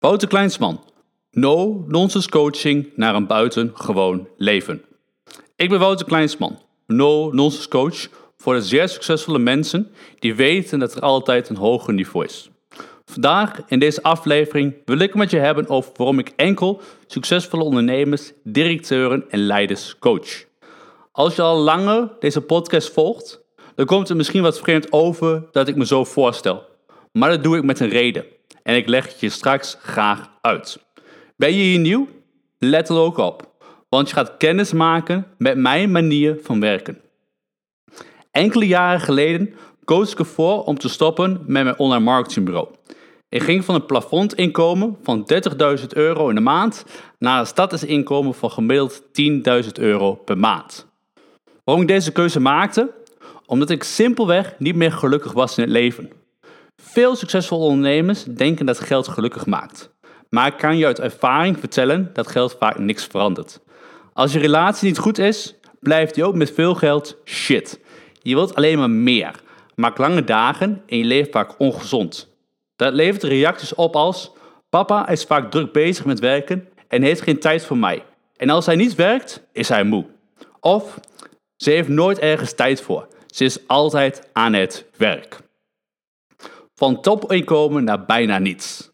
Wouter Kleinsman. No nonsense coaching naar een buitengewoon leven. Ik ben Wouter Kleinsman, no nonsense coach voor de zeer succesvolle mensen die weten dat er altijd een hoger niveau is. Vandaag in deze aflevering wil ik met je hebben over waarom ik enkel succesvolle ondernemers, directeuren en leiders coach. Als je al langer deze podcast volgt, dan komt het misschien wat vreemd over dat ik me zo voorstel. Maar dat doe ik met een reden en ik leg het je straks graag uit. Ben je hier nieuw? Let er ook op, want je gaat kennis maken met mijn manier van werken. Enkele jaren geleden koos ik ervoor om te stoppen met mijn online marketingbureau. Ik ging van een plafondinkomen van 30.000 euro in de maand naar een stadsinkomen van gemiddeld 10.000 euro per maand. Waarom ik deze keuze maakte? Omdat ik simpelweg niet meer gelukkig was in het leven. Veel succesvolle ondernemers denken dat geld gelukkig maakt. Maar ik kan je uit ervaring vertellen dat geld vaak niks verandert. Als je relatie niet goed is, blijft die ook met veel geld shit. Je wilt alleen maar meer, maakt lange dagen en je leeft vaak ongezond. Dat levert reacties op als: Papa is vaak druk bezig met werken en heeft geen tijd voor mij. En als hij niet werkt, is hij moe. Of ze heeft nooit ergens tijd voor. Ze is altijd aan het werk. Van topinkomen naar bijna niets.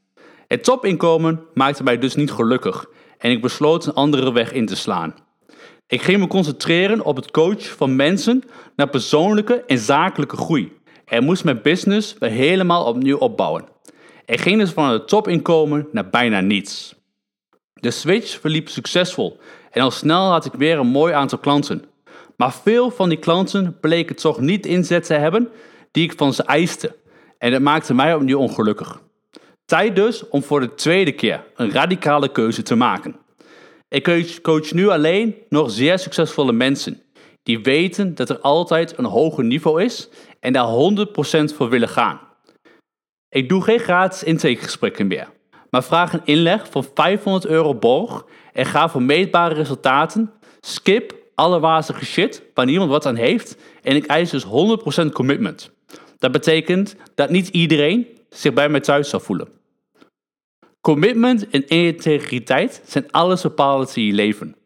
Het topinkomen maakte mij dus niet gelukkig en ik besloot een andere weg in te slaan. Ik ging me concentreren op het coachen van mensen naar persoonlijke en zakelijke groei en moest mijn business weer helemaal opnieuw opbouwen. Ik ging dus van het topinkomen naar bijna niets. De switch verliep succesvol en al snel had ik weer een mooi aantal klanten. Maar veel van die klanten bleken toch niet inzet te hebben die ik van ze eiste. En dat maakte mij opnieuw ongelukkig. Tijd dus om voor de tweede keer een radicale keuze te maken. Ik coach nu alleen nog zeer succesvolle mensen die weten dat er altijd een hoger niveau is en daar 100% voor willen gaan. Ik doe geen gratis intakegesprekken meer, maar vraag een inleg van 500 euro borg en ga voor meetbare resultaten. Skip alle wazige shit waar niemand wat aan heeft en ik eis dus 100% commitment. Dat betekent dat niet iedereen zich bij mij thuis zal voelen. Commitment en integriteit zijn alles bepalend in je leven.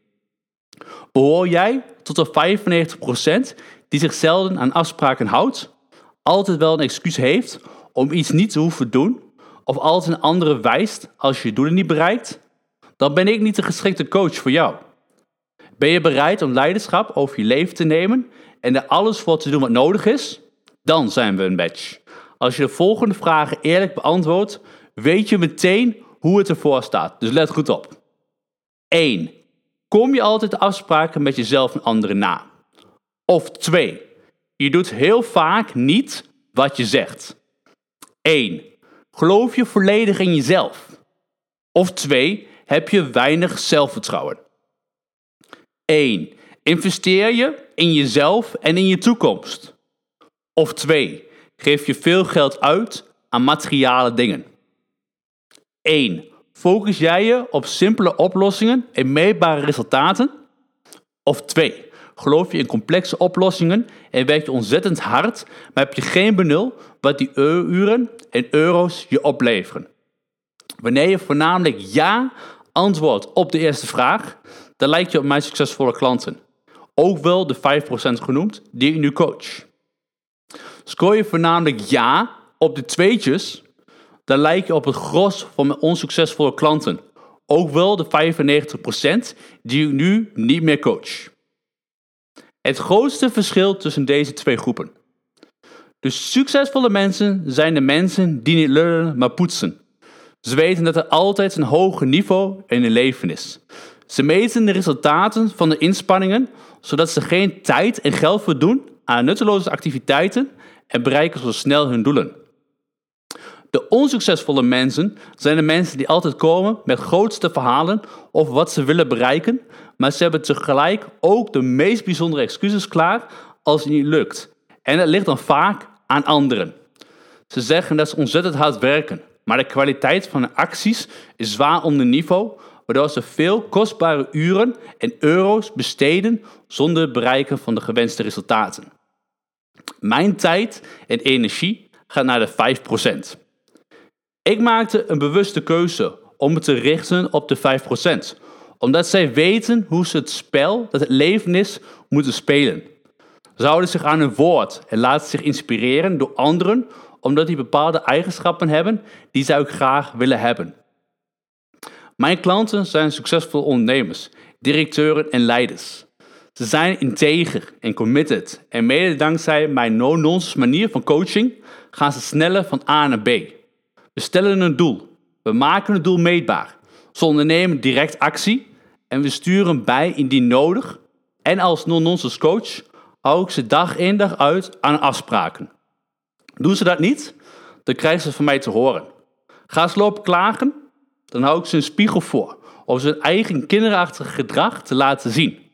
Behoor jij tot de 95% die zich zelden aan afspraken houdt, altijd wel een excuus heeft om iets niet te hoeven doen, of altijd een andere wijst als je je doelen niet bereikt, dan ben ik niet de geschikte coach voor jou. Ben je bereid om leiderschap over je leven te nemen en er alles voor te doen wat nodig is? Dan zijn we een match. Als je de volgende vragen eerlijk beantwoordt, weet je meteen hoe het ervoor staat. Dus let goed op. 1. Kom je altijd afspraken met jezelf en anderen na? Of 2. Je doet heel vaak niet wat je zegt. 1. Geloof je volledig in jezelf? Of 2. Heb je weinig zelfvertrouwen? 1. Investeer je in jezelf en in je toekomst? Of 2. Geef je veel geld uit aan materiële dingen? 1. Focus jij je op simpele oplossingen en meetbare resultaten? Of 2. Geloof je in complexe oplossingen en werk je ontzettend hard, maar heb je geen benul wat die uren en euro's je opleveren? Wanneer je voornamelijk ja antwoordt op de eerste vraag, dan lijkt je op mijn succesvolle klanten. Ook wel de 5% genoemd die ik nu coach. Scoor je voornamelijk ja op de tweetjes, dan lijk je op het gros van mijn onsuccesvolle klanten. Ook wel de 95% die ik nu niet meer coach. Het grootste verschil tussen deze twee groepen. De succesvolle mensen zijn de mensen die niet lullen, maar poetsen. Ze weten dat er altijd een hoger niveau in hun leven is. Ze meten de resultaten van de inspanningen, zodat ze geen tijd en geld verdoen aan nutteloze activiteiten en bereiken zo snel hun doelen. De onsuccesvolle mensen zijn de mensen die altijd komen met grootste verhalen over wat ze willen bereiken, maar ze hebben tegelijk ook de meest bijzondere excuses klaar als het niet lukt. En dat ligt dan vaak aan anderen. Ze zeggen dat ze ontzettend hard werken, maar de kwaliteit van hun acties is zwaar onder niveau, waardoor ze veel kostbare uren en euro's besteden zonder het bereiken van de gewenste resultaten. Mijn tijd en energie gaat naar de 5%. Ik maakte een bewuste keuze om het te richten op de 5%. Omdat zij weten hoe ze het spel dat het leven is moeten spelen. Ze houden zich aan hun woord en laten zich inspireren door anderen omdat die bepaalde eigenschappen hebben die zij ook graag willen hebben. Mijn klanten zijn succesvolle ondernemers, directeuren en leiders. Ze zijn integer en committed en mede dankzij mijn no-nonsense manier van coaching gaan ze sneller van A naar B. We stellen een doel, we maken het doel meetbaar, ze ondernemen direct actie en we sturen bij indien nodig en als no-nonsense coach hou ik ze dag in dag uit aan afspraken. Doen ze dat niet, dan krijgen ze van mij te horen. Gaan ze lopen klagen, dan hou ik ze een spiegel voor om hun eigen kinderachtige gedrag te laten zien.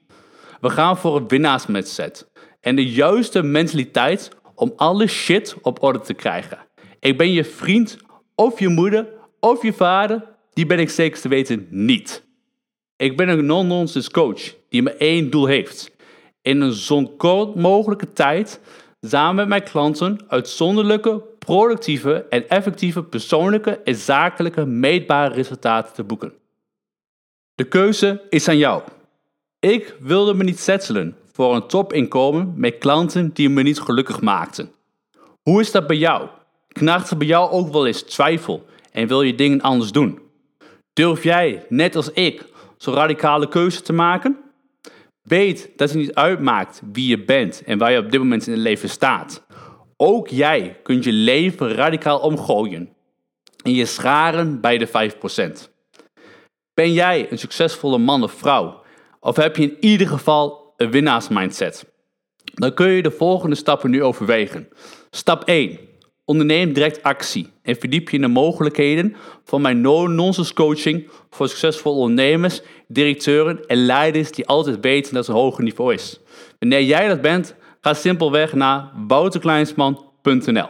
We gaan voor een winnaarsmindset en de juiste mentaliteit om alle shit op orde te krijgen. Ik ben je vriend of je moeder of je vader, die ben ik zeker te weten niet. Ik ben een non-nonsense coach die maar één doel heeft. In een zo kort mogelijke tijd samen met mijn klanten uitzonderlijke, productieve en effectieve persoonlijke en zakelijke meetbare resultaten te boeken. De keuze is aan jou. Ik wilde me niet settelen voor een topinkomen met klanten die me niet gelukkig maakten. Hoe is dat bij jou? Knart er bij jou ook wel eens twijfel en wil je dingen anders doen? Durf jij, net als ik, zo'n radicale keuze te maken? Weet dat het niet uitmaakt wie je bent en waar je op dit moment in het leven staat. Ook jij kunt je leven radicaal omgooien en je scharen bij de 5%. Ben jij een succesvolle man of vrouw? Of heb je in ieder geval een winnaarsmindset? Dan kun je de volgende stappen nu overwegen. Stap 1. Onderneem direct actie en verdiep je in de mogelijkheden van mijn no-nonsense coaching voor succesvolle ondernemers, directeuren en leiders die altijd weten dat het een hoger niveau is. Wanneer jij dat bent, ga simpelweg naar wouterkleinsman.nl.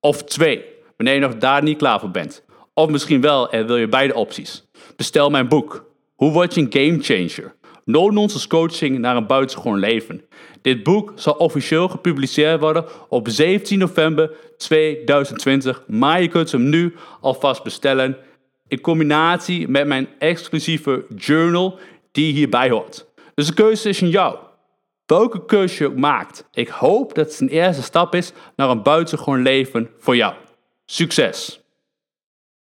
Of 2. Wanneer je nog daar niet klaar voor bent. Of misschien wel en wil je beide opties. Bestel mijn boek. Hoe word je een game changer? No-nonsense coaching naar een buitengewoon leven. Dit boek zal officieel gepubliceerd worden op 17 november 2020, maar je kunt hem nu alvast bestellen in combinatie met mijn exclusieve journal die hierbij hoort. Dus de keuze is aan jou. Welke keuze je ook maakt, ik hoop dat het een eerste stap is naar een buitengewoon leven voor jou. Succes!